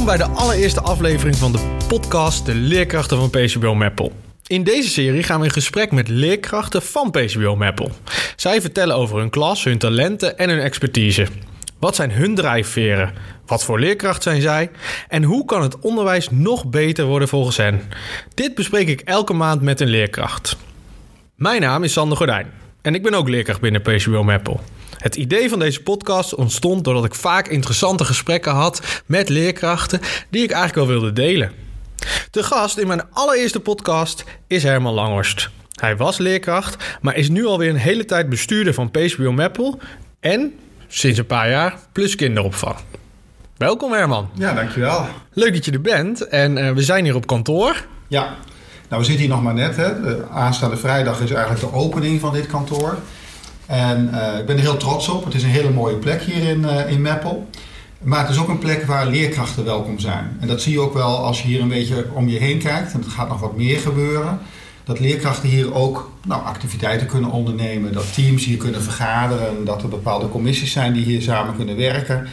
Welkom bij de allereerste aflevering van de podcast De Leerkrachten van PCBO Meppel. In deze serie gaan we in gesprek met leerkrachten van PCBO Meppel. Zij vertellen over hun klas, hun talenten en hun expertise. Wat zijn hun drijfveren? Wat voor leerkracht zijn zij? En hoe kan het onderwijs nog beter worden volgens hen? Dit bespreek ik elke maand met een leerkracht. Mijn naam is Sander Gordijn en ik ben ook leerkracht binnen PCBO Meppel. Het idee van deze podcast ontstond doordat ik vaak interessante gesprekken had met leerkrachten die ik eigenlijk wel wilde delen. De gast in mijn allereerste podcast is Herman Langhorst. Hij was leerkracht, maar is nu alweer een hele tijd bestuurder van PCBO Meppel en sinds een paar jaar plus kinderopvang. Welkom Herman. Ja, dankjewel. Leuk dat je er bent en uh, we zijn hier op kantoor. Ja, nou we zitten hier nog maar net. Hè. De aanstaande vrijdag is eigenlijk de opening van dit kantoor. En uh, ik ben er heel trots op. Het is een hele mooie plek hier in, uh, in Meppel. Maar het is ook een plek waar leerkrachten welkom zijn. En dat zie je ook wel als je hier een beetje om je heen kijkt. En het gaat nog wat meer gebeuren. Dat leerkrachten hier ook nou, activiteiten kunnen ondernemen. Dat teams hier kunnen vergaderen. Dat er bepaalde commissies zijn die hier samen kunnen werken.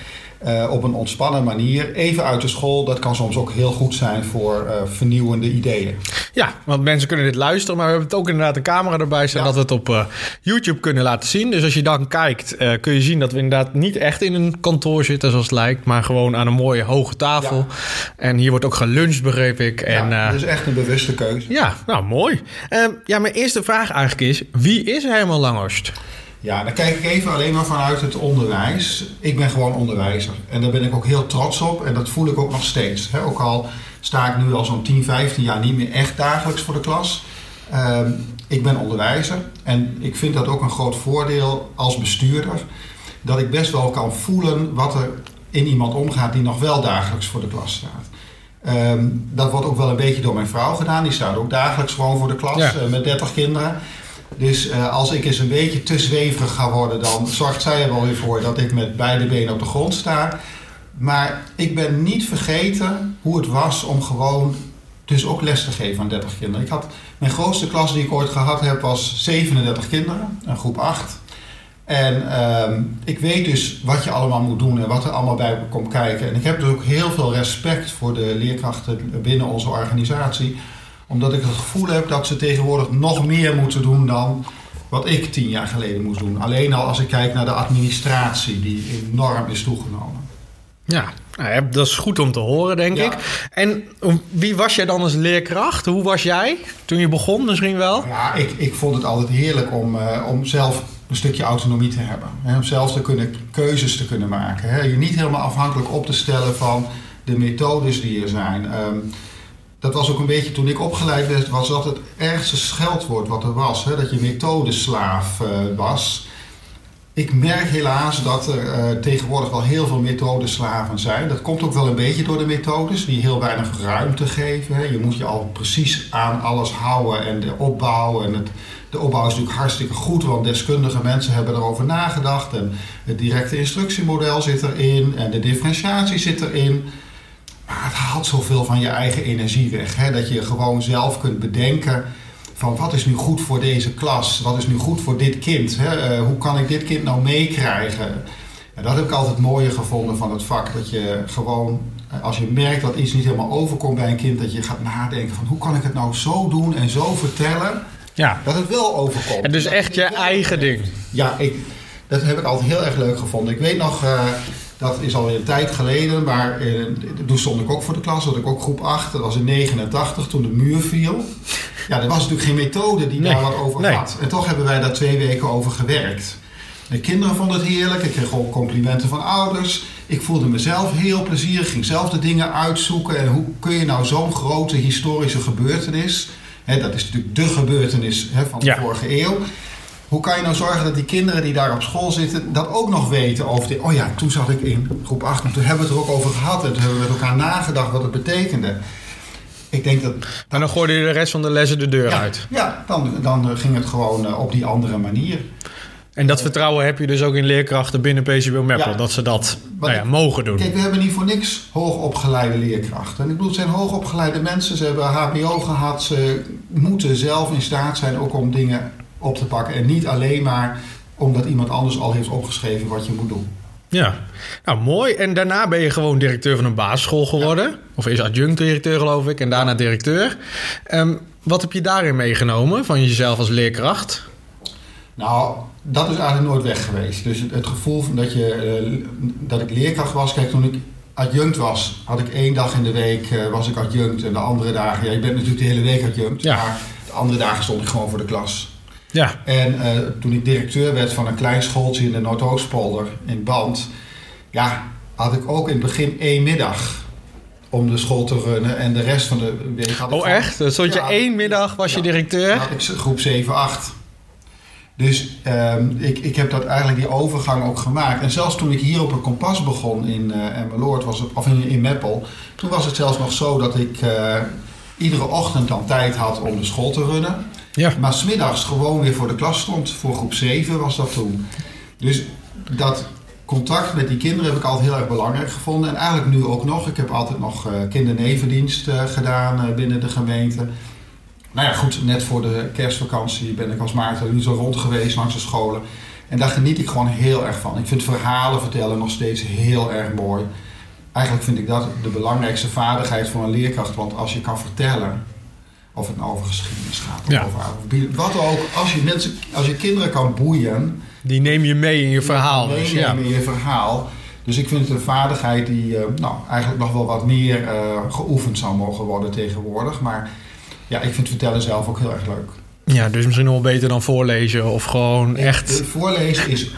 Uh, op een ontspannen manier. Even uit de school, dat kan soms ook heel goed zijn voor uh, vernieuwende ideeën. Ja, want mensen kunnen dit luisteren, maar we hebben het ook inderdaad een camera erbij staan ja. dat we het op uh, YouTube kunnen laten zien. Dus als je dan kijkt, kun je zien dat we inderdaad niet echt in een kantoor zitten zoals het lijkt, maar gewoon aan een mooie hoge tafel. Ja. En hier wordt ook geluncht, begreep ik. En, ja, dat is echt een bewuste keuze. Ja, nou mooi. ja, mijn eerste vraag eigenlijk is, wie is Herman Langhorst? Ja, dan kijk ik even alleen maar vanuit het onderwijs. Ik ben gewoon onderwijzer. En daar ben ik ook heel trots op. En dat voel ik ook nog steeds. He, ook al sta ik nu al zo'n 10, 15 jaar niet meer echt dagelijks voor de klas. Um, ik ben onderwijzer. En ik vind dat ook een groot voordeel als bestuurder. Dat ik best wel kan voelen wat er in iemand omgaat die nog wel dagelijks voor de klas staat. Um, dat wordt ook wel een beetje door mijn vrouw gedaan. Die staat ook dagelijks gewoon voor de klas ja. uh, met 30 kinderen. Dus uh, als ik eens een beetje te zweverig ga worden, dan zorgt zij er wel weer voor dat ik met beide benen op de grond sta. Maar ik ben niet vergeten hoe het was om gewoon dus ook les te geven aan 30 kinderen. Ik had, mijn grootste klas die ik ooit gehad heb was 37 kinderen, een groep 8. En uh, ik weet dus wat je allemaal moet doen en wat er allemaal bij komt kijken. En ik heb dus ook heel veel respect voor de leerkrachten binnen onze organisatie omdat ik het gevoel heb dat ze tegenwoordig nog meer moeten doen dan wat ik tien jaar geleden moest doen. Alleen al als ik kijk naar de administratie, die enorm is toegenomen. Ja, nou, dat is goed om te horen, denk ja. ik. En wie was jij dan als leerkracht? Hoe was jij toen je begon misschien wel? Ja, ik, ik vond het altijd heerlijk om, uh, om zelf een stukje autonomie te hebben. Hè, om zelf te kunnen, keuzes te kunnen maken. Hè. Je niet helemaal afhankelijk op te stellen van de methodes die er zijn. Um, dat was ook een beetje toen ik opgeleid werd, was dat het ergste scheldwoord wat er was. Hè? Dat je methodeslaaf uh, was. Ik merk helaas dat er uh, tegenwoordig wel heel veel methodeslaven zijn. Dat komt ook wel een beetje door de methodes, die heel weinig ruimte geven. Hè? Je moet je al precies aan alles houden en de opbouw. En het, de opbouw is natuurlijk hartstikke goed, want deskundige mensen hebben erover nagedacht. En het directe instructiemodel zit erin en de differentiatie zit erin. Maar het haalt zoveel van je eigen energie weg. Hè? Dat je gewoon zelf kunt bedenken van wat is nu goed voor deze klas? Wat is nu goed voor dit kind? Hè? Uh, hoe kan ik dit kind nou meekrijgen? En dat heb ik altijd mooier gevonden van het vak. Dat je gewoon, als je merkt dat iets niet helemaal overkomt bij een kind, dat je gaat nadenken van hoe kan ik het nou zo doen en zo vertellen ja. dat het wel overkomt. En dus dat echt je eigen ding. Ja, ik, dat heb ik altijd heel erg leuk gevonden. Ik weet nog, uh, dat is alweer een tijd geleden, maar eh, toen stond ik ook voor de klas, had ik ook groep 8. Dat was in 89 toen de muur viel. Ja, er was natuurlijk geen methode die nee, daar wat over nee. had. En toch hebben wij daar twee weken over gewerkt. De kinderen vonden het heerlijk, ik kreeg ook complimenten van ouders. Ik voelde mezelf heel plezierig, ging zelf de dingen uitzoeken. En hoe kun je nou zo'n grote historische gebeurtenis, hè, dat is natuurlijk de gebeurtenis hè, van de Ja. vorige eeuw, hoe kan je nou zorgen dat die kinderen die daar op school zitten dat ook nog weten over dit? Oh ja, toen zat ik in groep 8 en toen hebben we het er ook over gehad en toen hebben we met elkaar nagedacht wat het betekende. Ik denk dat. En dan gooide je de rest van de lessen de deur ja, uit. Ja, dan, dan ging het gewoon uh, op die andere manier. En dat vertrouwen heb je dus ook in leerkrachten binnen PCBO Meppel, Ja. dat ze dat nou ja, mogen doen. Kijk, we hebben niet voor niks hoogopgeleide leerkrachten. En ik bedoel, het zijn hoogopgeleide mensen. Ze hebben HBO gehad. Ze moeten zelf in staat zijn ook om dingen op te pakken. En niet alleen maar omdat iemand anders al heeft opgeschreven wat je moet doen. Ja, nou mooi. En daarna ben je gewoon directeur van een basisschool geworden. Of eerst adjunct-directeur, geloof ik, en daarna directeur. Ehm, wat heb je daarin meegenomen van jezelf als leerkracht? Nou, dat is eigenlijk nooit weg geweest. Dus het, het gevoel van dat, je, eh, dat ik leerkracht was. Kijk, toen ik adjunct was, had ik één dag in de week eh, was ik adjunct. En de andere dagen, ja, je bent natuurlijk de hele week adjunct. Ja. Maar de andere dagen stond ik gewoon voor de klas. Ja, En eh, toen ik directeur werd van een klein schooltje in de Noordoostpolder in Band, ja, had ik ook in het begin één middag om de school te runnen. En de rest van de week had ik. oh echt? Dan stond je Ja. één middag, was je Ja. directeur? Had ik groep 7, 8. Dus ehm, ik, ik heb dat eigenlijk die overgang ook gemaakt. En zelfs toen ik hier op een kompas begon in uh, Emmeloord, was het, of in, in Meppel, toen was het zelfs nog zo dat ik eh, iedere ochtend dan tijd had om de school te runnen. Ja. Maar smiddags gewoon weer voor de klas stond. Voor groep 7 was dat toen. Dus dat contact met die kinderen heb ik altijd heel erg belangrijk gevonden. En eigenlijk nu ook nog. Ik heb altijd nog eh, kindernevendienst eh, gedaan eh, binnen de gemeente. Nou ja, goed, net voor de kerstvakantie ben ik als Maarten nu zo rond geweest langs de scholen. En daar geniet ik gewoon heel erg van. Ik vind verhalen vertellen nog steeds heel erg mooi. Eigenlijk vind ik dat de belangrijkste vaardigheid van een leerkracht. Want als je kan vertellen, of het nou over geschiedenis gaat of Ja. over wat ook, als je, mensen, als je kinderen kan boeien, Die neem je mee in je verhaal. Dus, ja. meenemen in je verhaal. Dus ik vind het een vaardigheid die eh, nou, eigenlijk nog wel wat meer eh, geoefend zou mogen worden tegenwoordig. Maar ja, ik vind vertellen zelf ook heel erg leuk. ja, dus misschien nog wel beter dan voorlezen of gewoon echt... Voorlezen is,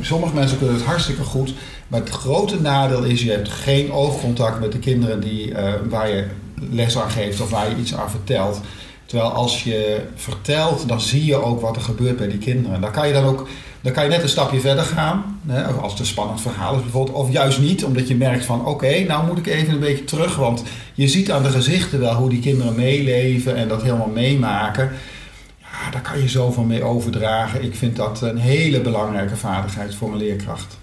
sommige mensen kunnen het hartstikke goed. Maar het grote nadeel is, je hebt geen oogcontact met de kinderen die, eh, waar je les aan geeft of waar je iets aan vertelt. Terwijl als je vertelt, dan zie je ook wat er gebeurt bij die kinderen. Dan kan je dan ook dan kan je net een stapje verder gaan. Hè, als het een spannend verhaal is bijvoorbeeld. Of juist niet, omdat je merkt van oké, nou moet ik even een beetje terug. Want je ziet aan de gezichten wel hoe die kinderen meeleven en dat helemaal meemaken. Ja, daar kan je zoveel mee overdragen. Ik vind dat een hele belangrijke vaardigheid voor een leerkracht.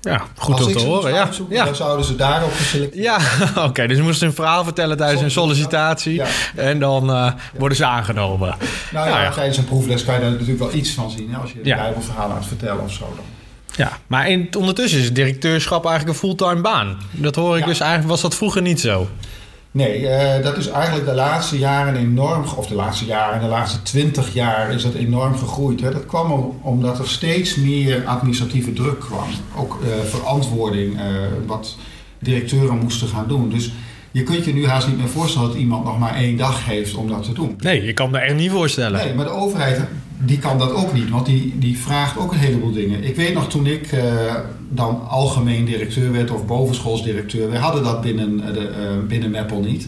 Ja, goed Als om te horen. Ja. Dan zouden ze daarop geselecteerd Ja, oké. dus ze moesten een verhaal vertellen tijdens een sollicitatie. Ja. En dan eh, worden ze aangenomen. Nou ja, Nou tijdens een proefles kan je daar natuurlijk wel iets van zien. Hè? Als je een bijbelverhaal aan het vertellen of zo. Dan. Ja, maar in, ondertussen is het directeurschap eigenlijk een fulltime baan. Dat hoor ik dus eigenlijk, was dat vroeger niet zo. Nee, eh, dat is eigenlijk de laatste jaren enorm, of de laatste jaren, de laatste twintig jaar is dat enorm gegroeid. Hè. Dat kwam om- omdat er steeds meer administratieve druk kwam. Ook eh, verantwoording, eh, wat directeuren moesten gaan doen. Dus je kunt je nu haast niet meer voorstellen dat iemand nog maar één dag heeft om dat te doen. Nee, je kan me echt niet voorstellen. Nee, maar de overheid die kan dat ook niet, want die, die vraagt ook een heleboel dingen. Ik weet nog toen ik eh, dan algemeen directeur werd of bovenschoolsdirecteur, we hadden dat binnen, eh, de, eh, binnen Meppel niet.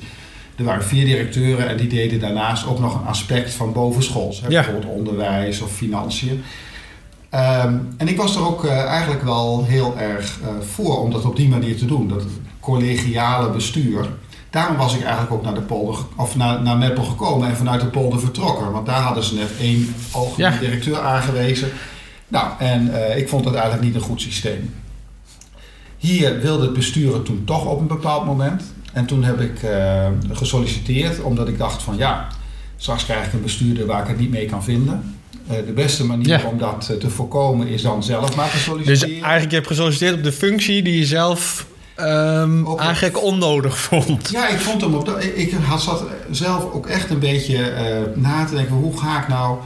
Er waren vier directeuren en die deden daarnaast ook nog een aspect van bovenschools. Hè, Ja. Bijvoorbeeld onderwijs of financiën. Ehm, en ik was er ook eigenlijk wel heel erg voor om dat op die manier te doen. Dat collegiale bestuur. Daarom was ik eigenlijk ook naar de polder, of naar, naar Meppel gekomen en vanuit de polder vertrokken. Want daar hadden ze net één algemeen Ja. directeur aangewezen. Nou, en eh, ik vond dat eigenlijk niet een goed systeem. Hier wilde het bestuur het toen toch op een bepaald moment. En toen heb ik eh, gesolliciteerd, omdat ik dacht van ja, straks krijg ik een bestuurder waar ik het niet mee kan vinden. Eh, de beste manier Ja. om dat te voorkomen is dan zelf maar te Dus solliciteren. eigenlijk je hebt gesolliciteerd op de functie die je zelf ehm, Ook- eigenlijk onnodig vond. Ja, ik vond hem op dat. Ik ik had zat zelf ook echt een beetje eh, na te denken: hoe ga ik nou.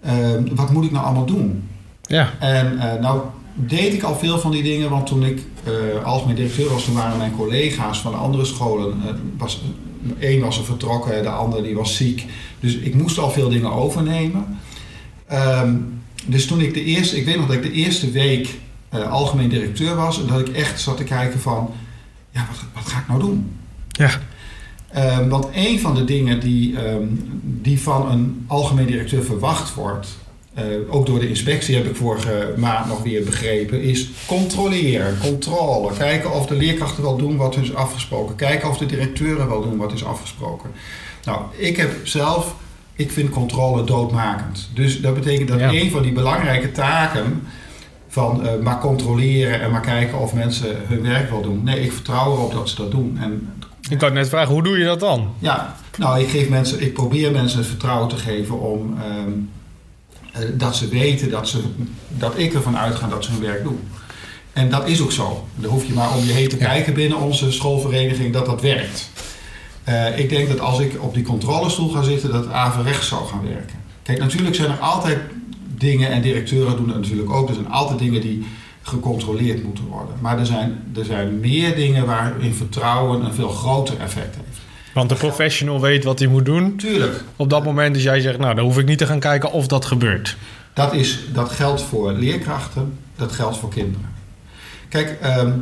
eh, wat moet ik nou allemaal doen? Ja, En eh, nou deed ik al veel van die dingen, want toen ik eh, algemeen directeur was, toen waren mijn collega's van de andere scholen. was, één was er vertrokken, de ander die was ziek. Dus ik moest al veel dingen overnemen. Ehm, dus toen ik de eerste, ik weet nog dat ik de eerste week eh, algemeen directeur was, en dat ik echt zat te kijken van, ja, wat, wat ga ik nou doen? ja, Ehm, want een van de dingen die, ehm, die van een algemeen directeur verwacht wordt, eh, ook door de inspectie heb ik vorige maand nog weer begrepen, is controleren, controle. Kijken of de leerkrachten wel doen wat hun is afgesproken. Kijken of de directeuren wel doen wat is afgesproken. Nou, ik heb zelf, ik vind controle doodmakend. Dus dat betekent dat Ja. een van die belangrijke taken van eh, maar controleren en maar kijken of mensen hun werk wel doen. Nee, ik vertrouw erop dat ze dat doen. En ik kan net vragen, hoe doe je dat dan? ja, nou, ik, geef mensen, ik probeer mensen het vertrouwen te geven om ehm, eh, dat ze weten dat, ze, dat ik ervan uitga dat ze hun werk doen. En dat is ook zo. Dan hoef je maar om je heen te Ja. kijken binnen onze schoolvereniging dat dat werkt. Eh, ik denk dat als ik op die controlestoel ga zitten, dat het averechts zou gaan werken. Kijk, natuurlijk zijn er altijd dingen, en directeuren doen dat natuurlijk ook, er zijn altijd dingen die gecontroleerd moeten worden. Maar er zijn, er zijn meer dingen waarin vertrouwen een veel groter effect heeft. Want de professional weet wat hij moet doen. Tuurlijk, Op dat moment dus jij zegt, nou, dan hoef ik niet te gaan kijken of dat gebeurt. Dat, is, dat geldt voor leerkrachten, dat geldt voor kinderen. Kijk, ehm,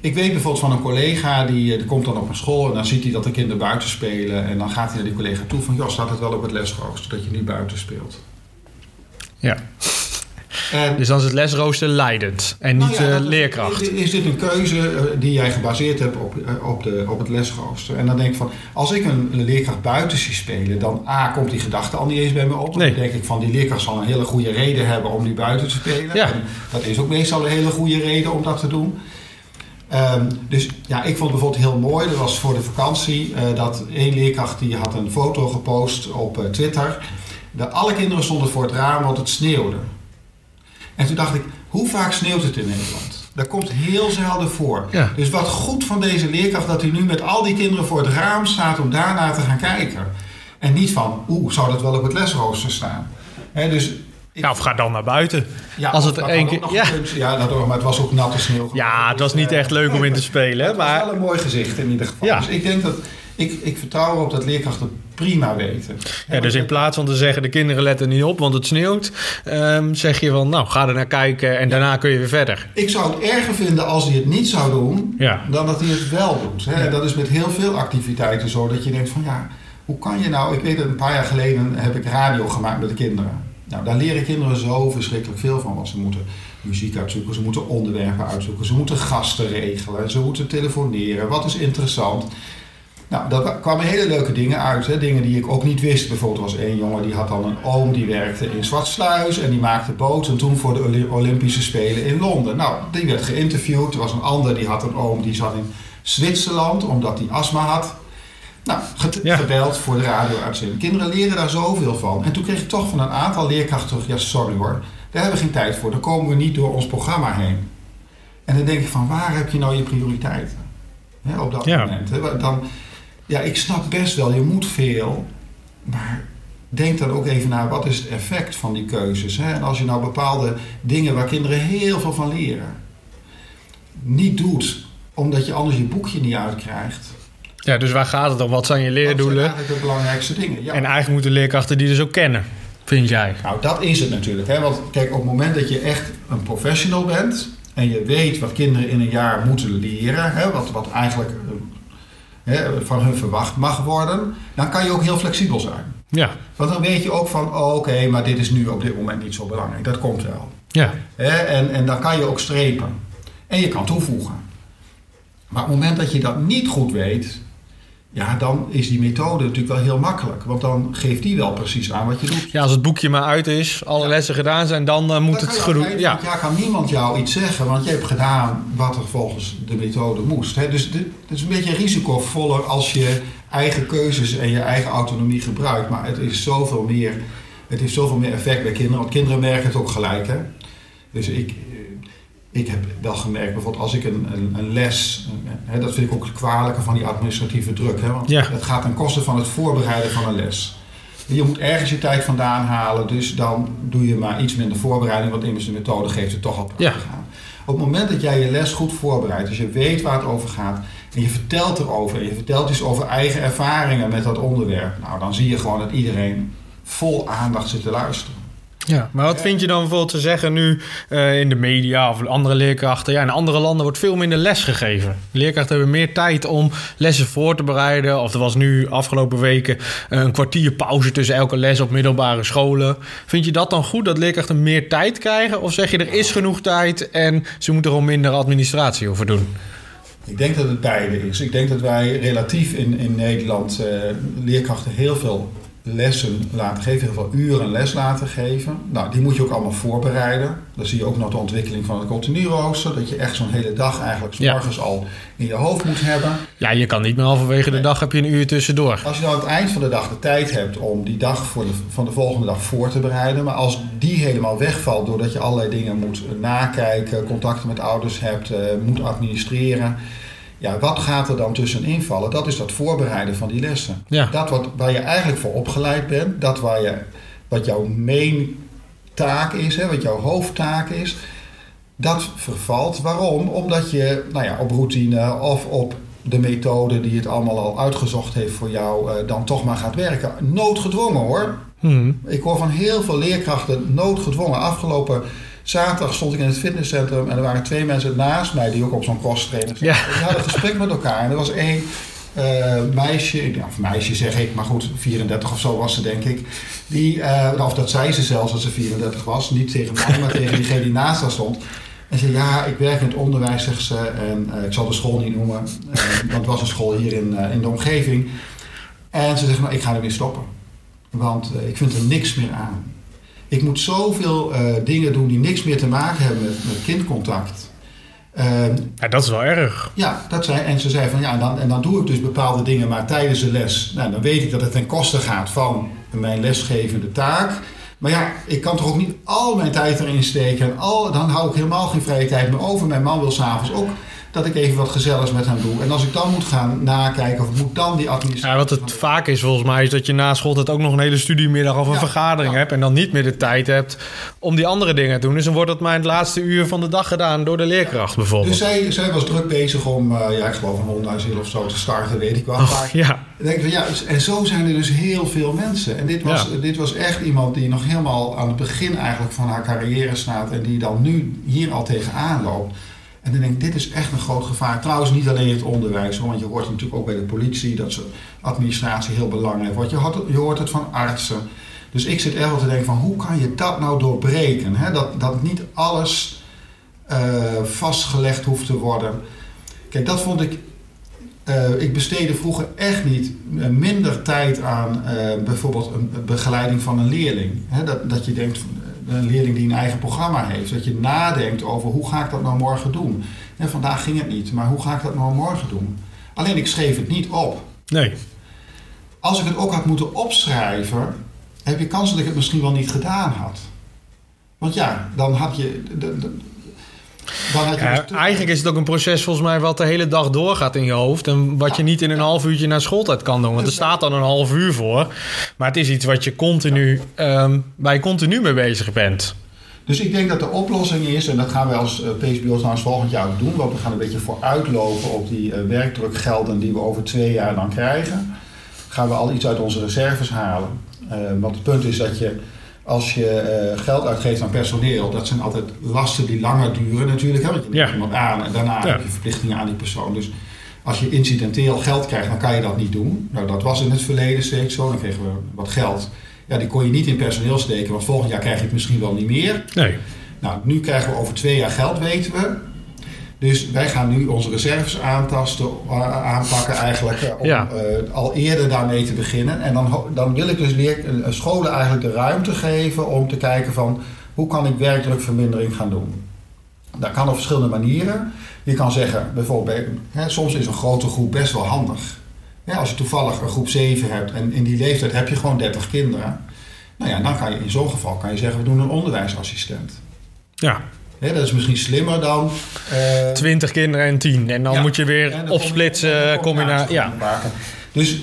ik weet bijvoorbeeld van een collega die, eh, die komt dan op een school en dan ziet hij dat de kinderen buiten spelen. En dan gaat hij naar die collega toe van, joh, staat het wel op het lesrooster dat je niet buiten speelt? Ja. En, Dus dan is het lesrooster leidend en niet nou ja, eh, leerkracht. Is, is dit een keuze eh, die jij gebaseerd hebt op, eh, op, de, op het lesrooster? En dan denk ik van, als ik een leerkracht buiten zie spelen, dan A, komt die gedachte al niet eens bij me op. Nee. Dan denk ik van, die leerkracht zal een hele goede reden hebben om die buiten te spelen. Ja. En dat is ook meestal een hele goede reden om dat te doen. Ehm, dus ja, ik vond het bijvoorbeeld heel mooi, dat was voor de vakantie, dat één leerkracht die had een foto gepost op Twitter. De, alle kinderen stonden voor het raam, want het sneeuwde. En toen dacht ik, hoe vaak sneeuwt het in Nederland? Dat komt heel zelden voor. Ja. Dus wat goed van deze leerkracht dat hij nu met al die kinderen voor het raam staat om daarnaar te gaan kijken. En niet van, oeh, zou dat wel op het lesrooster staan? Hè, dus ik- Ja, of ga dan naar buiten. ja, als het dat één keer- ja. ja daardoor, maar het was ook natte sneeuw. Ja, het was niet Eh, echt leuk om in te spelen, hè, Het was maar wel een mooi gezicht in ieder geval. Ja. Dus ik denk dat, ik, ik vertrouw erop dat leerkrachten prima weten. Ja, dus in plaats van te zeggen de kinderen letten niet op, want het sneeuwt, ehm, zeg je van nou ga er naar kijken en daarna kun je weer verder. Ik zou het erger vinden als hij het niet zou doen, Ja. dan dat hij het wel doet. Hè? Ja. Dat is met heel veel activiteiten zo, dat je denkt van ja, hoe kan je nou... Ik weet dat een paar jaar geleden heb ik radio gemaakt met de kinderen. Nou, daar leren kinderen zo verschrikkelijk veel van. Want ze moeten muziek uitzoeken, ze moeten onderwerpen uitzoeken, ze moeten gasten regelen, ze moeten telefoneren. Wat is interessant? Nou, daar kwamen hele leuke dingen uit. Hè? Dingen die ik ook niet wist. Bijvoorbeeld was één jongen die had dan een oom die werkte in Zwartsluis. En die maakte boten toen voor de Olympische Spelen in Londen. Nou, die werd geïnterviewd. Er was een ander die had een oom die zat in Zwitserland omdat hij astma had. Nou, Ja. gebeld voor de radio-uitzending. Kinderen leren daar zoveel van. En toen kreeg ik toch van een aantal leerkrachten terug... ja, sorry hoor, daar hebben we geen tijd voor. Dan komen we niet door ons programma heen. En dan denk ik van, waar heb je nou je prioriteiten? Hè, op dat Ja. moment. Dan, ja, ik snap best wel, je moet veel. Maar denk dan ook even naar, wat is het effect van die keuzes? Hè? En als je nou bepaalde dingen waar kinderen heel veel van leren... niet doet, omdat je anders je boekje niet uitkrijgt... Ja, dus waar gaat het om? Wat zijn je Dat zijn leerdoelen? eigenlijk de belangrijkste dingen. Ja. En eigenlijk moeten leerkrachten die dus ook kennen, vind jij? Nou, dat is het natuurlijk. Hè? Want kijk, op het moment dat je echt een professional bent en je weet wat kinderen in een jaar moeten leren, hè? Wat, wat eigenlijk hè, van hun verwacht mag worden, dan kan je ook heel flexibel zijn. Ja, Want dan weet je ook van, oh, oké, maar dit is nu op dit moment niet zo belangrijk. Dat komt wel. ja, Hè? En, en dan kan je ook strepen. En je kan toevoegen. Maar op het moment dat je dat niet goed weet, ja, dan is die methode natuurlijk wel heel makkelijk. Want dan geeft die wel precies aan wat je doet. ja, als het boekje maar uit is, alle Ja. lessen gedaan zijn, dan eh, moet Dan het altijd- Ja. Ja, kan niemand jou iets zeggen, want je hebt gedaan wat er volgens de methode moest. Hè? Dus het is een beetje risicovoller als je eigen keuzes en je eigen autonomie gebruikt. Maar het is zoveel meer, het heeft zoveel meer effect bij kinderen. Want kinderen merken het ook gelijk. Hè? Dus ik, ik heb wel gemerkt, bijvoorbeeld als ik een, een, een les, hè, dat vind ik ook het kwalijke van die administratieve druk. Hè? Want Ja. het gaat ten koste van het voorbereiden van een les. Je moet ergens je tijd vandaan halen, dus dan doe je maar iets minder voorbereiding, want immers de methode geeft het toch al Ja. aan. Op het moment dat jij je les goed voorbereidt, dus je weet waar het over gaat en je vertelt erover en je vertelt iets over eigen ervaringen met dat onderwerp, nou dan zie je gewoon dat iedereen vol aandacht zit te luisteren. Ja, maar wat vind je dan bijvoorbeeld te zeggen nu eh, in de media of andere leerkrachten? Ja, in andere landen wordt veel minder les gegeven. Leerkrachten hebben meer tijd om lessen voor te bereiden. Of er was nu afgelopen weken eh, een kwartier pauze tussen elke les op middelbare scholen. Vind je dat dan goed dat leerkrachten meer tijd krijgen? Of zeg je er is genoeg tijd en ze moeten er gewoon minder administratie over doen? Ik denk dat het beide is. Ik denk dat wij relatief in, in Nederland eh, leerkrachten heel veel lessen laten geven, heel veel uren les laten geven. Nou, die moet je ook allemaal voorbereiden. Dan zie je ook nog de ontwikkeling van het continu rooster. Dat je echt zo'n hele dag eigenlijk Ja. morgens al in je hoofd moet hebben. Ja, je kan niet meer halverwege de dag heb je een uur tussendoor. Als je dan aan het eind van de dag de tijd hebt om die dag voor de, van de volgende dag voor te bereiden. Maar als die helemaal wegvalt doordat je allerlei dingen moet nakijken, contacten met ouders hebt, eh, moet administreren. Ja, wat gaat er dan tussenin vallen? Dat is dat voorbereiden van die lessen. Ja. Dat wat, waar je eigenlijk voor opgeleid bent, dat waar je, wat jouw main taak is, hè, wat jouw hoofdtaak is, dat vervalt. Waarom? Omdat je nou ja, op routine of op de methode die het allemaal al uitgezocht heeft voor jou, eh, dan toch maar gaat werken. Noodgedwongen hoor. Hm. Ik hoor van heel veel leerkrachten noodgedwongen. Afgelopen zaterdag stond ik in het fitnesscentrum en er waren twee mensen naast mij die ook op zo'n cross trainer zaten. Ja. En Die hadden een gesprek met elkaar en er was één eh, meisje, of meisje zeg ik, maar goed, 34 of zo was ze denk ik. Die, eh, of dat zei ze zelfs als ze 34 was, niet tegen mij, maar tegen diegene die naast haar stond. En ze zei, ja, ik werk in het onderwijs, zegt ze. En eh, ik zal de school niet noemen, want het was een school hier in, in de omgeving. En ze zegt, nou, ik ga ermee stoppen. Want ik vind er niks meer aan. Ik moet zoveel eh, dingen doen die niks meer te maken hebben met, met kindcontact. Ehm, Ja, dat is wel erg. ja, dat zei, en ze zei van ja, en dan, en dan doe ik dus bepaalde dingen maar tijdens de les. Nou, dan weet ik dat het ten koste gaat van mijn lesgevende taak. Maar ja, ik kan toch ook niet al mijn tijd erin steken. En al, dan hou ik helemaal geen vrije tijd meer over. Mijn man wil s'avonds ook dat ik even wat gezelligs met hem doe. En als ik dan moet gaan nakijken of moet dan die administratie... Ja, wat het vaak is volgens mij is dat je na school het ook nog een hele studiemiddag of een Ja, vergadering ja. hebt en dan niet meer de tijd hebt om die andere dingen te doen. Dus dan wordt het maar in het laatste uur van de dag gedaan door de leerkracht bijvoorbeeld. Dus zij, zij was druk bezig om, eh, ja, ik geloof een honderdduizend of zo te starten, weet ik wel. Maar ja, Dan denk ik van ja, en zo zijn er dus heel veel mensen. En dit was, dit was echt iemand die nog helemaal aan het begin eigenlijk van haar carrière staat. En die dan nu hier al tegenaan loopt. En dan denk ik, dit is echt een groot gevaar. Trouwens, niet alleen in het onderwijs. Want je hoort natuurlijk ook bij de politie dat ze administratie heel belangrijk wordt. Je hoort, het- je hoort het van artsen. Dus ik zit echt wel te denken van hoe kan je dat nou doorbreken? Hè? Dat, dat niet alles eh, vastgelegd hoeft te worden. Kijk, dat vond ik eh, ik besteedde vroeger echt niet eh, minder tijd aan bijvoorbeeld een begeleiding van een leerling. Hè, dat, dat je denkt, een leerling die een eigen programma heeft, dat je nadenkt over hoe ga ik dat nou morgen doen. En vandaag ging het niet, maar hoe ga ik dat nou morgen doen? Alleen ik schreef het niet op. nee. Als ik het ook had moeten opschrijven, heb je kans dat ik het misschien wel niet gedaan had. Want ja, dan had je. de- Ja, eigenlijk is het ook een proces volgens mij wat de hele dag doorgaat in je hoofd. En wat je niet in een half uurtje naar schooltijd kan doen. Want er staat dan een half uur voor. Maar het is iets wat je continu, ehm, waar je continu mee bezig bent. Dus ik denk dat de oplossing is, en dat gaan wij als eh, PCBO's nou eens volgend jaar ook doen, want we gaan een beetje vooruitlopen op die eh, werkdrukgelden die we over twee jaar dan krijgen. Gaan we al iets uit onze reserves halen. Eh, want het punt is dat je, als je eh, geld uitgeeft aan personeel, dat zijn altijd lasten die langer duren natuurlijk. Hè? Want je neemt Ja. iemand aan en daarna heb je verplichtingen aan die persoon. Dus als je incidenteel geld krijgt, dan kan je dat niet doen. Nou, dat was in het verleden steeds zo. Dan kregen we wat geld. Ja, die kon je niet in personeel steken, want volgend jaar krijg je het misschien wel niet meer. Nee. Nou, nu krijgen we over twee jaar geld, weten we. Dus wij gaan nu onze reserves aantasten, a- aanpakken eigenlijk, eh, om Ja. eh, al eerder daarmee te beginnen. En dan, dan wil ik dus leer, eh, scholen eigenlijk de ruimte geven om te kijken van hoe kan ik werkdrukvermindering gaan doen. Dat kan op verschillende manieren. Je kan zeggen, bijvoorbeeld, hè, soms is een grote groep best wel handig. Ja, als je toevallig een groep 7 hebt en in die leeftijd heb je gewoon 30 kinderen. Nou ja, dan kan je in zo'n geval kan je zeggen, we doen een onderwijsassistent. Ja, Dat is misschien slimmer dan... eh, 20 kinderen en 10. En dan ja. moet je weer opsplitsen, kom je- combinatie. Ja. maken. Dus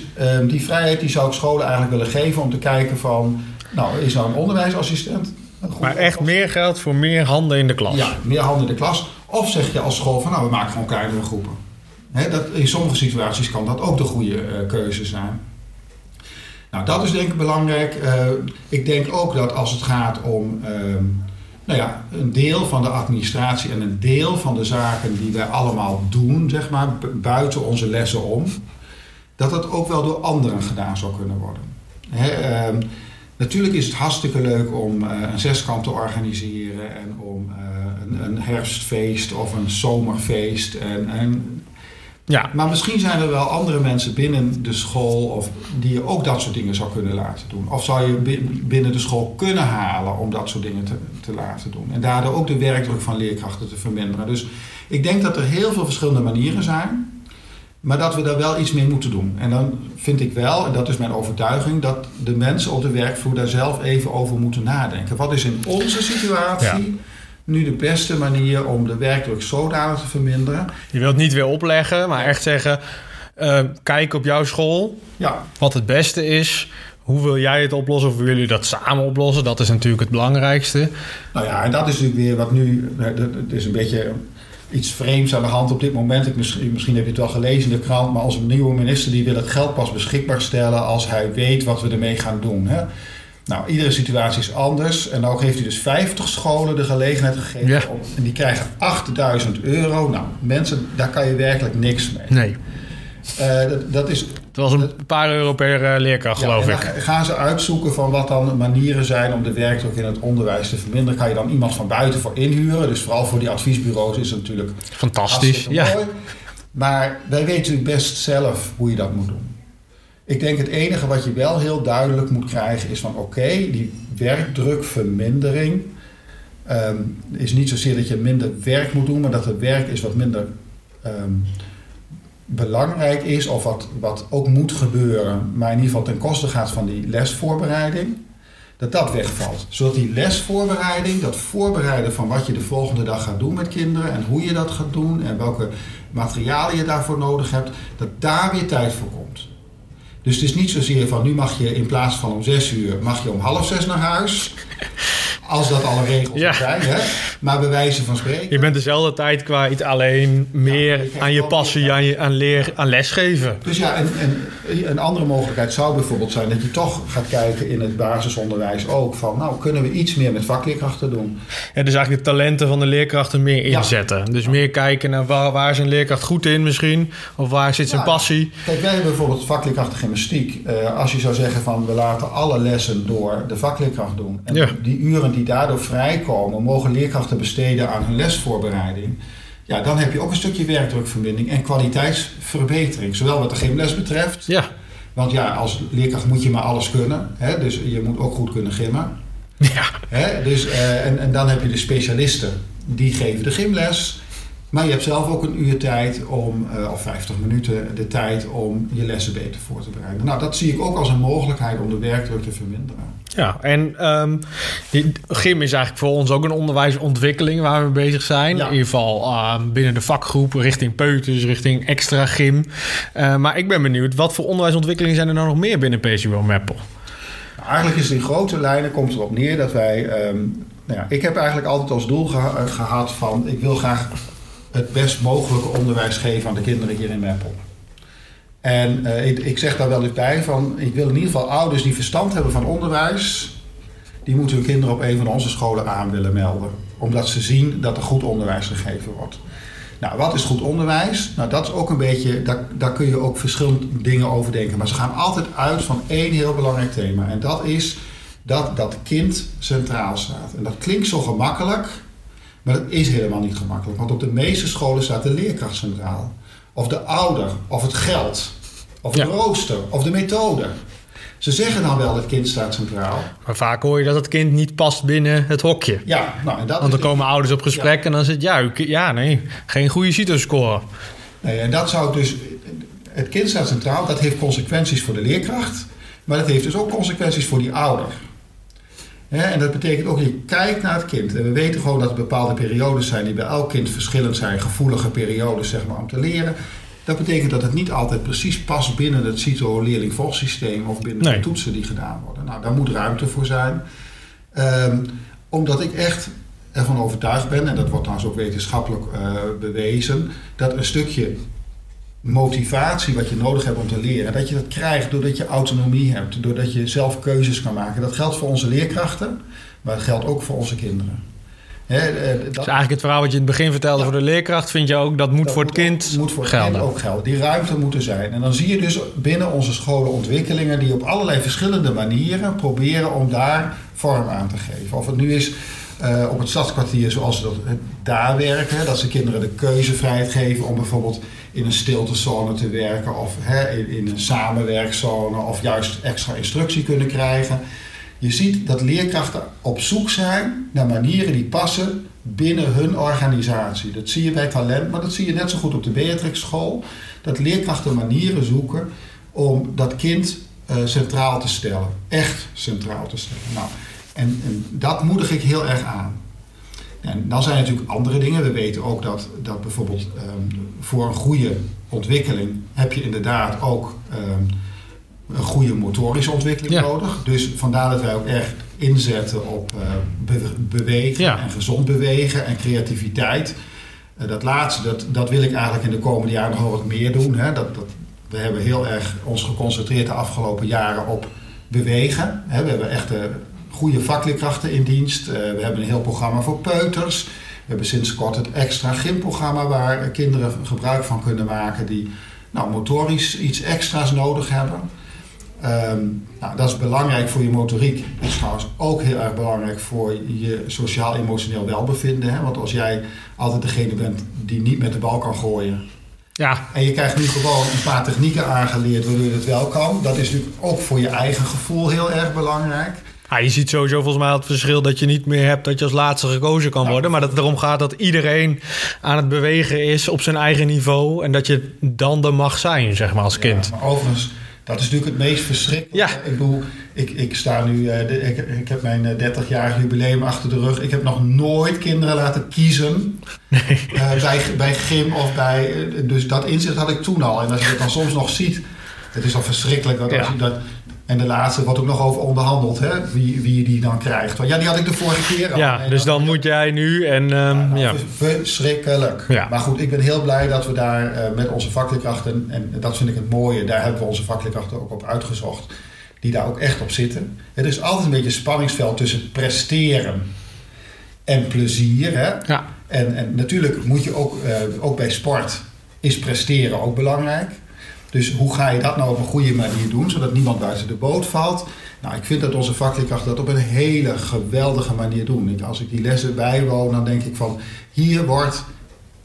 die vrijheid die zou ik scholen eigenlijk willen geven om te kijken van... Nou, is nou een onderwijsassistent? een Maar echt meer geld voor meer handen in de klas. Ja, meer handen in de klas. Of zeg je als school van nou, we maken gewoon kleinere groepen. Dat, in sommige situaties kan dat ook de goede eh, keuze zijn. Nou, dat is denk ik belangrijk. Eh, ik denk ook dat als het gaat om ehm, nou ja, een deel van de administratie en een deel van de zaken die wij allemaal doen, zeg maar, bu- buiten onze lessen om, dat dat ook wel door anderen gedaan zou kunnen worden. Ehm, natuurlijk is het hartstikke leuk om eh, een zeskamp te organiseren en om eh, een, een herfstfeest of een zomerfeest. En, en, Ja, Maar misschien zijn er wel andere mensen binnen de school of die je ook dat soort dingen zou kunnen laten doen. Of zou je bi- binnen de school kunnen halen om dat soort dingen te, te laten doen. En daardoor ook de werkdruk van leerkrachten te verminderen. Dus ik denk dat er heel veel verschillende manieren zijn. Maar dat we daar wel iets mee moeten doen. En dan vind ik wel, en dat is mijn overtuiging, dat de mensen op de werkvloer daar zelf even over moeten nadenken. Wat is in onze situatie nu de beste manier om de werkdruk zodanig te verminderen? je wilt niet weer opleggen, maar echt zeggen... eh, kijk op jouw school, Ja, wat het beste is. Hoe wil jij het oplossen of willen jullie dat samen oplossen? Dat is natuurlijk het belangrijkste. Nou ja, en dat is natuurlijk weer wat nu. Het is een beetje iets vreemds aan de hand op dit moment. Ik, misschien, misschien heb je het wel gelezen in de krant, maar onze nieuwe minister die wil het geld pas beschikbaar stellen als hij weet wat we ermee gaan doen. Hè? Nou, iedere situatie is anders. En ook heeft hij dus 50 scholen de gelegenheid gegeven. Ja. Om, en die krijgen 8000 euro. Nou, mensen, daar kan je werkelijk niks mee. Nee. Eh, dat, dat is Het was een paar euro per eh, leerkracht, ja, geloof ik. Gaan ze uitzoeken van wat dan manieren zijn om de werkdruk in het onderwijs te verminderen? Kan je dan iemand van buiten voor inhuren? Dus vooral voor die adviesbureaus is het natuurlijk Fantastisch. Ja. mooi. Maar wij weten natuurlijk best zelf hoe je dat moet doen. Ik denk het enige wat je wel heel duidelijk moet krijgen is van oké, die werkdrukvermindering ehm, is niet zozeer dat je minder werk moet doen, maar dat het werk is wat minder ehm, belangrijk is of wat, wat ook moet gebeuren, maar in ieder geval ten koste gaat van die lesvoorbereiding, dat dat wegvalt. Zodat die lesvoorbereiding, dat voorbereiden van wat je de volgende dag gaat doen met kinderen en hoe je dat gaat doen en welke materialen je daarvoor nodig hebt, dat daar weer tijd voor komt. Dus het is niet zozeer van nu mag je in plaats van om zes uur, mag je om half zes naar huis. Als dat alle regels Ja. zijn, hè? maar bij wijze van spreken. Je bent dezelfde tijd kwijt, alleen meer aan je passie, aan, je, aan, leer, aan lesgeven. Dus ja, en, en een andere mogelijkheid zou bijvoorbeeld zijn dat je toch gaat kijken in het basisonderwijs ook van, nou kunnen we iets meer met vakleerkrachten doen. Ja, dus eigenlijk de talenten van de leerkrachten meer Ja. inzetten. Dus meer kijken naar waar, waar is een leerkracht goed in misschien. Of waar zit zijn Nou, passie. Kijk, wij hebben bijvoorbeeld vakleerkrachten gymnastiek. Eh, als je zou zeggen van we laten alle lessen door de vakleerkracht doen. En die uren die daardoor vrijkomen, mogen leerkrachten besteden aan hun lesvoorbereiding. Ja, dan heb je ook een stukje werkdrukvermindering en kwaliteitsverbetering. Zowel wat de gymles betreft. Ja, Want ja, als leerkracht moet je maar alles kunnen. Hè? Dus je moet ook goed kunnen gymmen. ja. Hè? Dus, eh, en, en dan heb je de specialisten. Die geven de gymles. Maar je hebt zelf ook een uur tijd om, eh, of 50 minuten de tijd om je lessen beter voor te bereiden. Nou, dat zie ik ook als een mogelijkheid om de werkdruk te verminderen. Ja, en die gym is eigenlijk voor ons ook een onderwijsontwikkeling waar we bezig zijn. Ja. In ieder geval ehm, binnen de vakgroep, richting peuters, richting extra gym. Eh, maar ik ben benieuwd, wat voor onderwijsontwikkelingen zijn er nou nog meer binnen PCWO Mappel? Nou, eigenlijk is het in grote lijnen komt erop neer dat wij. ehm, nou ja, ik heb eigenlijk altijd als doel geha- eh, gehad van ik wil graag het best mogelijke onderwijs geven aan de kinderen hier in Meppel. En eh, ik, ik zeg daar wel eens bij van ik wil in ieder geval ouders die verstand hebben van onderwijs, die moeten hun kinderen op een van onze scholen aan willen melden. Omdat ze zien dat er goed onderwijs gegeven wordt. Nou, wat is goed onderwijs? Nou, dat is ook een beetje, daar, daar kun je ook verschillende dingen over denken. Maar ze gaan altijd uit van één heel belangrijk thema. En dat is dat dat kind centraal staat. En dat klinkt zo gemakkelijk, maar dat is helemaal niet gemakkelijk. Want op de meeste scholen staat de leerkracht centraal. Of de ouder, of het geld, of Ja. de rooster, of de methode. Ze zeggen dan wel het kind staat centraal. Maar vaak hoor je dat het kind niet past binnen het hokje. Ja, nou en dat Want dan komen ouders op gesprek en dan zit ja, u- ja, nee, geen goede CITO-score. Nee, en dat zou dus. Het kind staat centraal, dat heeft consequenties voor de leerkracht, maar dat heeft dus ook consequenties voor die ouder. En dat betekent ook, je kijkt naar het kind. En we weten gewoon dat er bepaalde periodes zijn die bij elk kind verschillend zijn, gevoelige periodes zeg maar, om te leren. Dat betekent dat het niet altijd precies past binnen het CITO-leerling-volgsysteem of binnen Nee. de toetsen die gedaan worden. Nou, daar moet ruimte voor zijn. Ehm, omdat ik echt ervan overtuigd ben, en dat wordt trouwens ook wetenschappelijk eh, bewezen, dat een stukje motivatie wat je nodig hebt om te leren, dat je dat krijgt doordat je autonomie hebt, doordat je zelf keuzes kan maken. Dat geldt voor onze leerkrachten, maar dat geldt ook voor onze kinderen. Eh, dat, Dus eigenlijk het verhaal wat je in het begin vertelde Ja. voor de leerkracht... vind je ook, dat moet dat voor het moet kind ook, moet voor het gelden. kind ook gelden. Die ruimte moet er zijn. En dan zie je dus binnen onze scholen ontwikkelingen die op allerlei verschillende manieren proberen om daar vorm aan te geven. Of het nu is eh, op het stadskwartier zoals ze dat daar werken, dat ze kinderen de keuzevrijheid geven om bijvoorbeeld in een stiltezone te werken of hè, in, een samenwerkzone of juist extra instructie kunnen krijgen. Je ziet dat leerkrachten op zoek zijn naar manieren die passen binnen hun organisatie. Dat zie je bij talent, maar dat zie je net zo goed op de Beatrix School. Dat leerkrachten manieren zoeken om dat kind uh, centraal te stellen. Echt centraal te stellen. Nou, en, en, dat moedig ik heel erg aan. En dan zijn er natuurlijk andere dingen. We weten ook dat, dat bijvoorbeeld um, voor een goede ontwikkeling heb je inderdaad ook um, een goede motorische ontwikkeling Ja. nodig. Dus vandaar dat wij ook echt inzetten op uh, be- bewegen Ja. en gezond bewegen en creativiteit. Uh, dat laatste, dat, dat wil ik eigenlijk in de komende jaren nog wel wat meer doen. Hè. Dat, dat, we hebben heel erg ons geconcentreerd de afgelopen jaren op bewegen. Hè. We hebben echt goede vakleerkrachten in dienst. Uh, we hebben een heel programma voor peuters. We hebben sinds kort het extra gymprogramma waar kinderen gebruik van kunnen maken die nou, motorisch iets extra's nodig hebben. Um, nou, dat is belangrijk voor je motoriek. Dat is trouwens ook heel erg belangrijk voor je sociaal-emotioneel welbevinden. Hè? Want als jij altijd degene bent die niet met de bal kan gooien. Ja. En je krijgt nu gewoon een paar technieken aangeleerd waardoor je het wel kan. Dat is natuurlijk ook voor je eigen gevoel heel erg belangrijk. Ja, je ziet sowieso volgens mij het verschil dat je niet meer hebt dat je als laatste gekozen kan worden. Maar dat het erom gaat dat iedereen aan het bewegen is op zijn eigen niveau. En dat je dan er mag zijn, zeg maar, als kind. Ja, maar overigens, dat is natuurlijk het meest verschrikkelijke. Ja. Ik bedoel, ik, ik sta nu, uh, de, ik, ik, heb mijn uh, 30-jarig jubileum achter de rug. Ik heb nog nooit kinderen laten kiezen nee. uh, bij, bij gym of bij. dus dat inzicht had ik toen al. En als je dat dan soms nog ziet, het is al verschrikkelijk dat, Ja. als je dat. En de laatste wordt ook nog over onderhandeld, hè? Wie, wie je die dan krijgt. Want ja, die had ik de vorige keer al. Ja, Nee, dus dan moet jij nu en um, ja. nou, ja. Verschrikkelijk. Ja. Maar goed, ik ben heel blij dat we daar uh, met onze vakleerkrachten, en dat vind ik het mooie, daar hebben we onze vakleerkrachten ook op uitgezocht, die daar ook echt op zitten. Het is altijd een beetje een spanningsveld tussen presteren en plezier. Hè? Ja. En, en natuurlijk moet je ook, uh, ook bij sport, is presteren ook belangrijk. Dus hoe ga je dat nou op een goede manier doen, zodat niemand buiten de boot valt? Nou, ik vind dat onze vakleerkrachten dat op een hele geweldige manier doen. Als ik die lessen bijwoon, dan denk ik van... hier wordt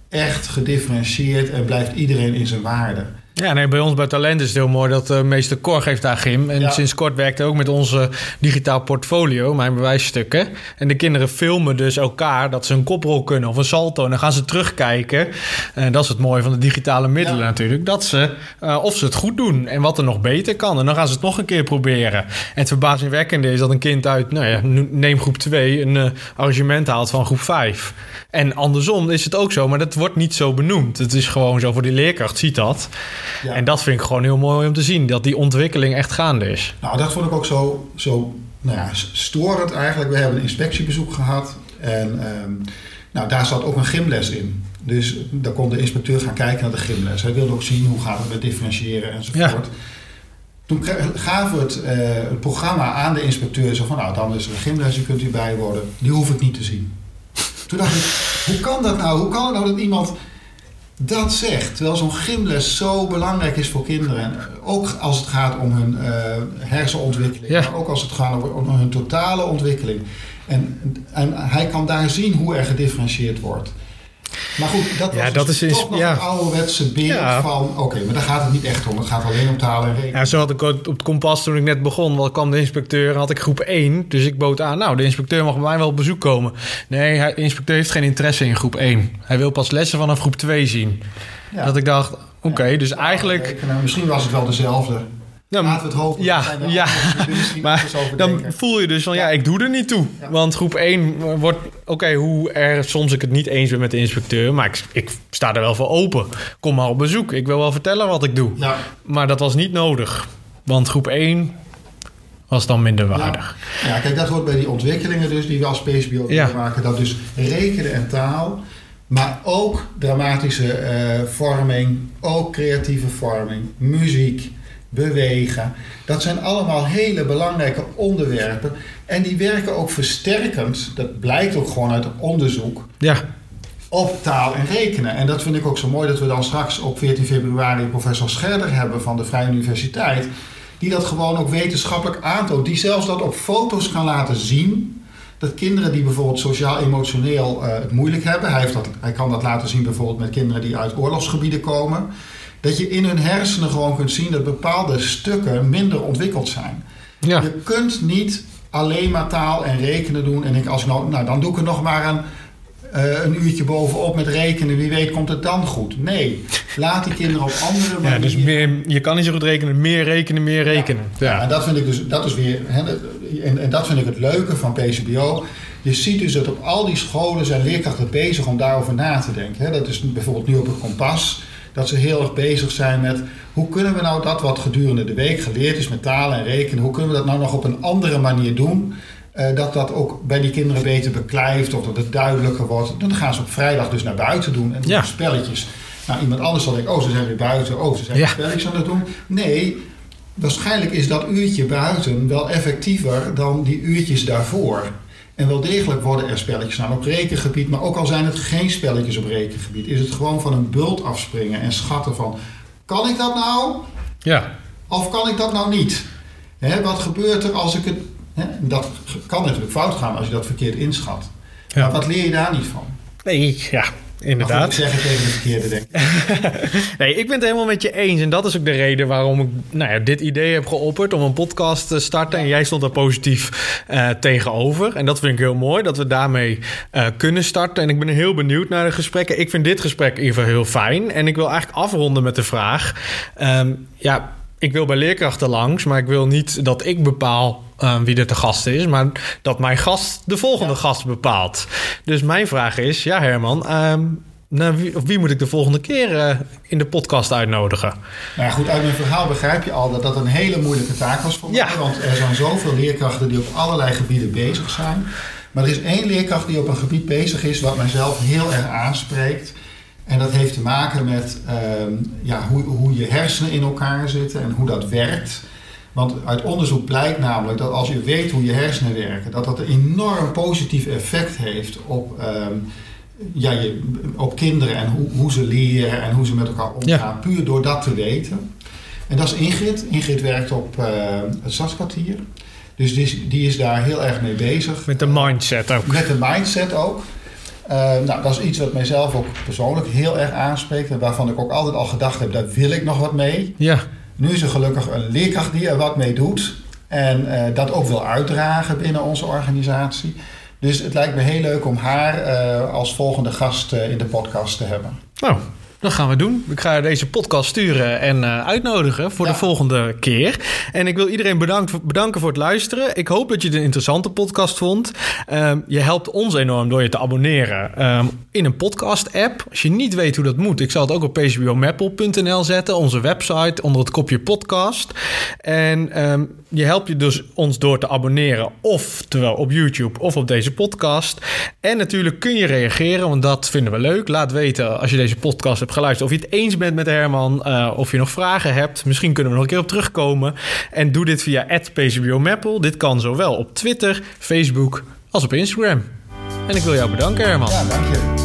echt gedifferentieerd en blijft iedereen in zijn waarde. Ja, nee, bij ons bij Talent is het heel mooi dat uh, meester Cor geeft daar gym. En ja. sinds kort werkt hij ook met onze digitaal portfolio, mijn bewijsstukken. En de kinderen filmen dus elkaar dat ze een koprol kunnen of een salto. En dan gaan ze terugkijken. En dat is het mooie van de digitale middelen ja. natuurlijk. Dat ze, uh, of ze het goed doen en wat er nog beter kan. En dan gaan ze het nog een keer proberen. En het verbazingwekkende is dat een kind uit, nou ja, neem groep 2, een uh, arrangement haalt van groep 5. En andersom is het ook zo, maar dat wordt niet zo benoemd. Het is gewoon zo voor die leerkracht, ziet dat. Ja. En dat vind ik gewoon heel mooi om te zien, dat die ontwikkeling echt gaande is. Nou, dat vond ik ook zo, zo nou ja, storend eigenlijk. We hebben een inspectiebezoek gehad en um, nou, daar zat ook een gymles in. Dus daar kon de inspecteur gaan kijken naar de gymles. Hij wilde ook zien hoe gaat het met differentiëren enzovoort. Ja. Toen gaven we het, uh, het, programma aan de inspecteur. Zo van, nou, dan is er een gymles, die kunt u bijwonen. Die hoef ik niet te zien. Toen dacht ik, hoe kan dat nou? Hoe kan het nou dat iemand dat zegt. Terwijl zo'n gymles zo belangrijk is voor kinderen. En ook als het gaat om hun uh, hersenontwikkeling. Ja. Maar ook als het gaat om hun totale ontwikkeling. En, en hij kan daar zien hoe er gedifferentieerd wordt. Maar goed, dat was ja, dat dus is toch nog ja. een ouderwetse beeld ja. van... oké, okay, maar daar gaat het niet echt om. Het gaat alleen om talen en rekenen. Ja, zo had ik op het kompas toen ik net begon. Want kwam de inspecteur en had ik groep 1. Dus ik bood aan, nou, de inspecteur mag bij mij wel op bezoek komen. Nee, hij, de inspecteur heeft geen interesse in groep 1. Hij wil pas lessen vanaf groep 2 zien. Dat ik dacht, oké, okay, dus eigenlijk... Nou, misschien was het wel dezelfde. Laten we het hopen. Ja, ja. maar dan voel je dus van ja, ik doe er niet toe. Ja. Want groep 1 wordt, oké, okay, hoe er soms ik het niet eens ben met de inspecteur, maar ik, ik, sta er wel voor open. Kom maar op bezoek. Ik wil wel vertellen wat ik doe. Ja. Maar dat was niet nodig. Want groep 1 was dan minder waardig. Ja. ja, kijk, dat hoort bij die ontwikkelingen dus die we als PCBO ja. maken. Dat dus rekenen en taal, maar ook dramatische uh, vorming, ook creatieve vorming, muziek bewegen. Dat zijn allemaal hele belangrijke onderwerpen. En die werken ook versterkend, dat blijkt ook gewoon uit onderzoek, ja. op taal en rekenen. En dat vind ik ook zo mooi dat we dan straks op 14 februari professor Scherder hebben van de Vrije Universiteit. Die dat gewoon ook wetenschappelijk aantoont. Die zelfs dat op foto's kan laten zien. dat kinderen die bijvoorbeeld sociaal-emotioneel uh, het moeilijk hebben, hij, heeft dat, hij kan dat laten zien bijvoorbeeld met kinderen die uit oorlogsgebieden komen, dat je in hun hersenen gewoon kunt zien dat bepaalde stukken minder ontwikkeld zijn. Ja. Je kunt niet alleen maar taal en rekenen doen en ik als nou, nou dan doe ik er nog maar een uh, een uurtje bovenop met rekenen. Wie weet komt het dan goed. Nee, laat die kinderen op andere manieren... Ja, dus meer, je kan niet zo goed rekenen. Meer rekenen, meer rekenen. Ja, ja. en dat vind ik dus dat is weer... Hè, en, en dat vind ik het leuke van PCBO. Je ziet dus dat op al die scholen zijn leerkrachten bezig om daarover na te denken. Hè. Dat is bijvoorbeeld nu op het kompas. Dat ze heel erg bezig zijn met hoe kunnen we nou dat wat gedurende de week geleerd is met talen en rekenen, hoe kunnen we dat nou nog op een andere manier doen? Uh, dat dat ook bij die kinderen beter beklijft of dat het duidelijker wordt. Dan gaan ze op vrijdag dus naar buiten doen en doen spelletjes. Nou, iemand anders zal denken, oh, ze zijn weer buiten, oh, ze zijn ja. spelletjes aan het doen. Nee, waarschijnlijk is dat uurtje buiten wel effectiever dan die uurtjes daarvoor. En wel degelijk worden er spelletjes aan op rekengebied, maar ook al zijn het geen spelletjes op rekengebied, is het gewoon van een bult afspringen en schatten van, kan ik dat nou? Ja. Of kan ik dat nou niet? Hè, wat gebeurt er als ik het dat kan natuurlijk fout gaan als je dat verkeerd inschat. Ja. Maar wat leer je daar niet van? Nee, ja, inderdaad. Ik zeg het tegen de verkeerde, denk ik. nee, ik ben het helemaal met je eens. En dat is ook de reden waarom ik nou ja, dit idee heb geopperd om een podcast te starten. En jij stond daar positief uh, tegenover. En dat vind ik heel mooi, dat we daarmee uh, kunnen starten. En ik ben heel benieuwd naar de gesprekken. Ik vind dit gesprek in ieder geval heel fijn. En ik wil eigenlijk afronden met de vraag... Um, ja, ik wil bij leerkrachten langs, maar ik wil niet dat ik bepaal uh, wie er te gast is, maar dat mijn gast de volgende gast bepaalt. Dus mijn vraag is, ja Herman, uh, nou, wie, wie, moet ik de volgende keer uh, in de podcast uitnodigen? Nou ja, goed, uit mijn verhaal begrijp je al dat dat een hele moeilijke taak was voor mij. Want er zijn zoveel leerkrachten die op allerlei gebieden bezig zijn. Maar er is één leerkracht die op een gebied bezig is wat mijzelf heel erg aanspreekt. En dat heeft te maken met ehm, ja, hoe, hoe je hersenen in elkaar zitten en hoe dat werkt. Want uit onderzoek blijkt namelijk dat als je weet hoe je hersenen werken, dat dat een enorm positief effect heeft op, ehm, ja, je, op kinderen en hoe, hoe ze leren en hoe ze met elkaar omgaan, puur door dat te weten. En dat is Ingrid. Ingrid werkt op uh, het Stadskwartier. Dus die is, die is daar heel erg mee bezig. Met de mindset ook. Met de mindset ook. Uh, nou, dat is iets wat mijzelf ook persoonlijk heel erg aanspreekt. En waarvan ik ook altijd al gedacht heb, daar wil ik nog wat mee. Ja. Nu is er gelukkig een leerkracht die er wat mee doet. En uh, dat ook wil uitdragen binnen onze organisatie. Dus het lijkt me heel leuk om haar uh, als volgende gast in de podcast te hebben. Nou, dat gaan we doen. Ik ga deze podcast sturen en uh, uitnodigen voor de volgende keer. En ik wil iedereen bedankt, bedanken voor het luisteren. Ik hoop dat je het een interessante podcast vond. Um, je helpt ons enorm door je te abonneren um, in een podcast-app. Als je niet weet hoe dat moet, ik zal het ook op pcbomaple.nl zetten, onze website, onder het kopje podcast. En um, je helpt je dus ons door te abonneren, oftewel op YouTube of op deze podcast. En natuurlijk kun je reageren, want dat vinden we leuk. Laat weten als je deze podcast hebt geluisterd of je het eens bent met Herman, uh, of je nog vragen hebt. Misschien kunnen we nog een keer op terugkomen. En doe dit via @pcbomaple. Dit kan zowel op Twitter, Facebook als op Instagram. En ik wil jou bedanken, Herman. Dank je.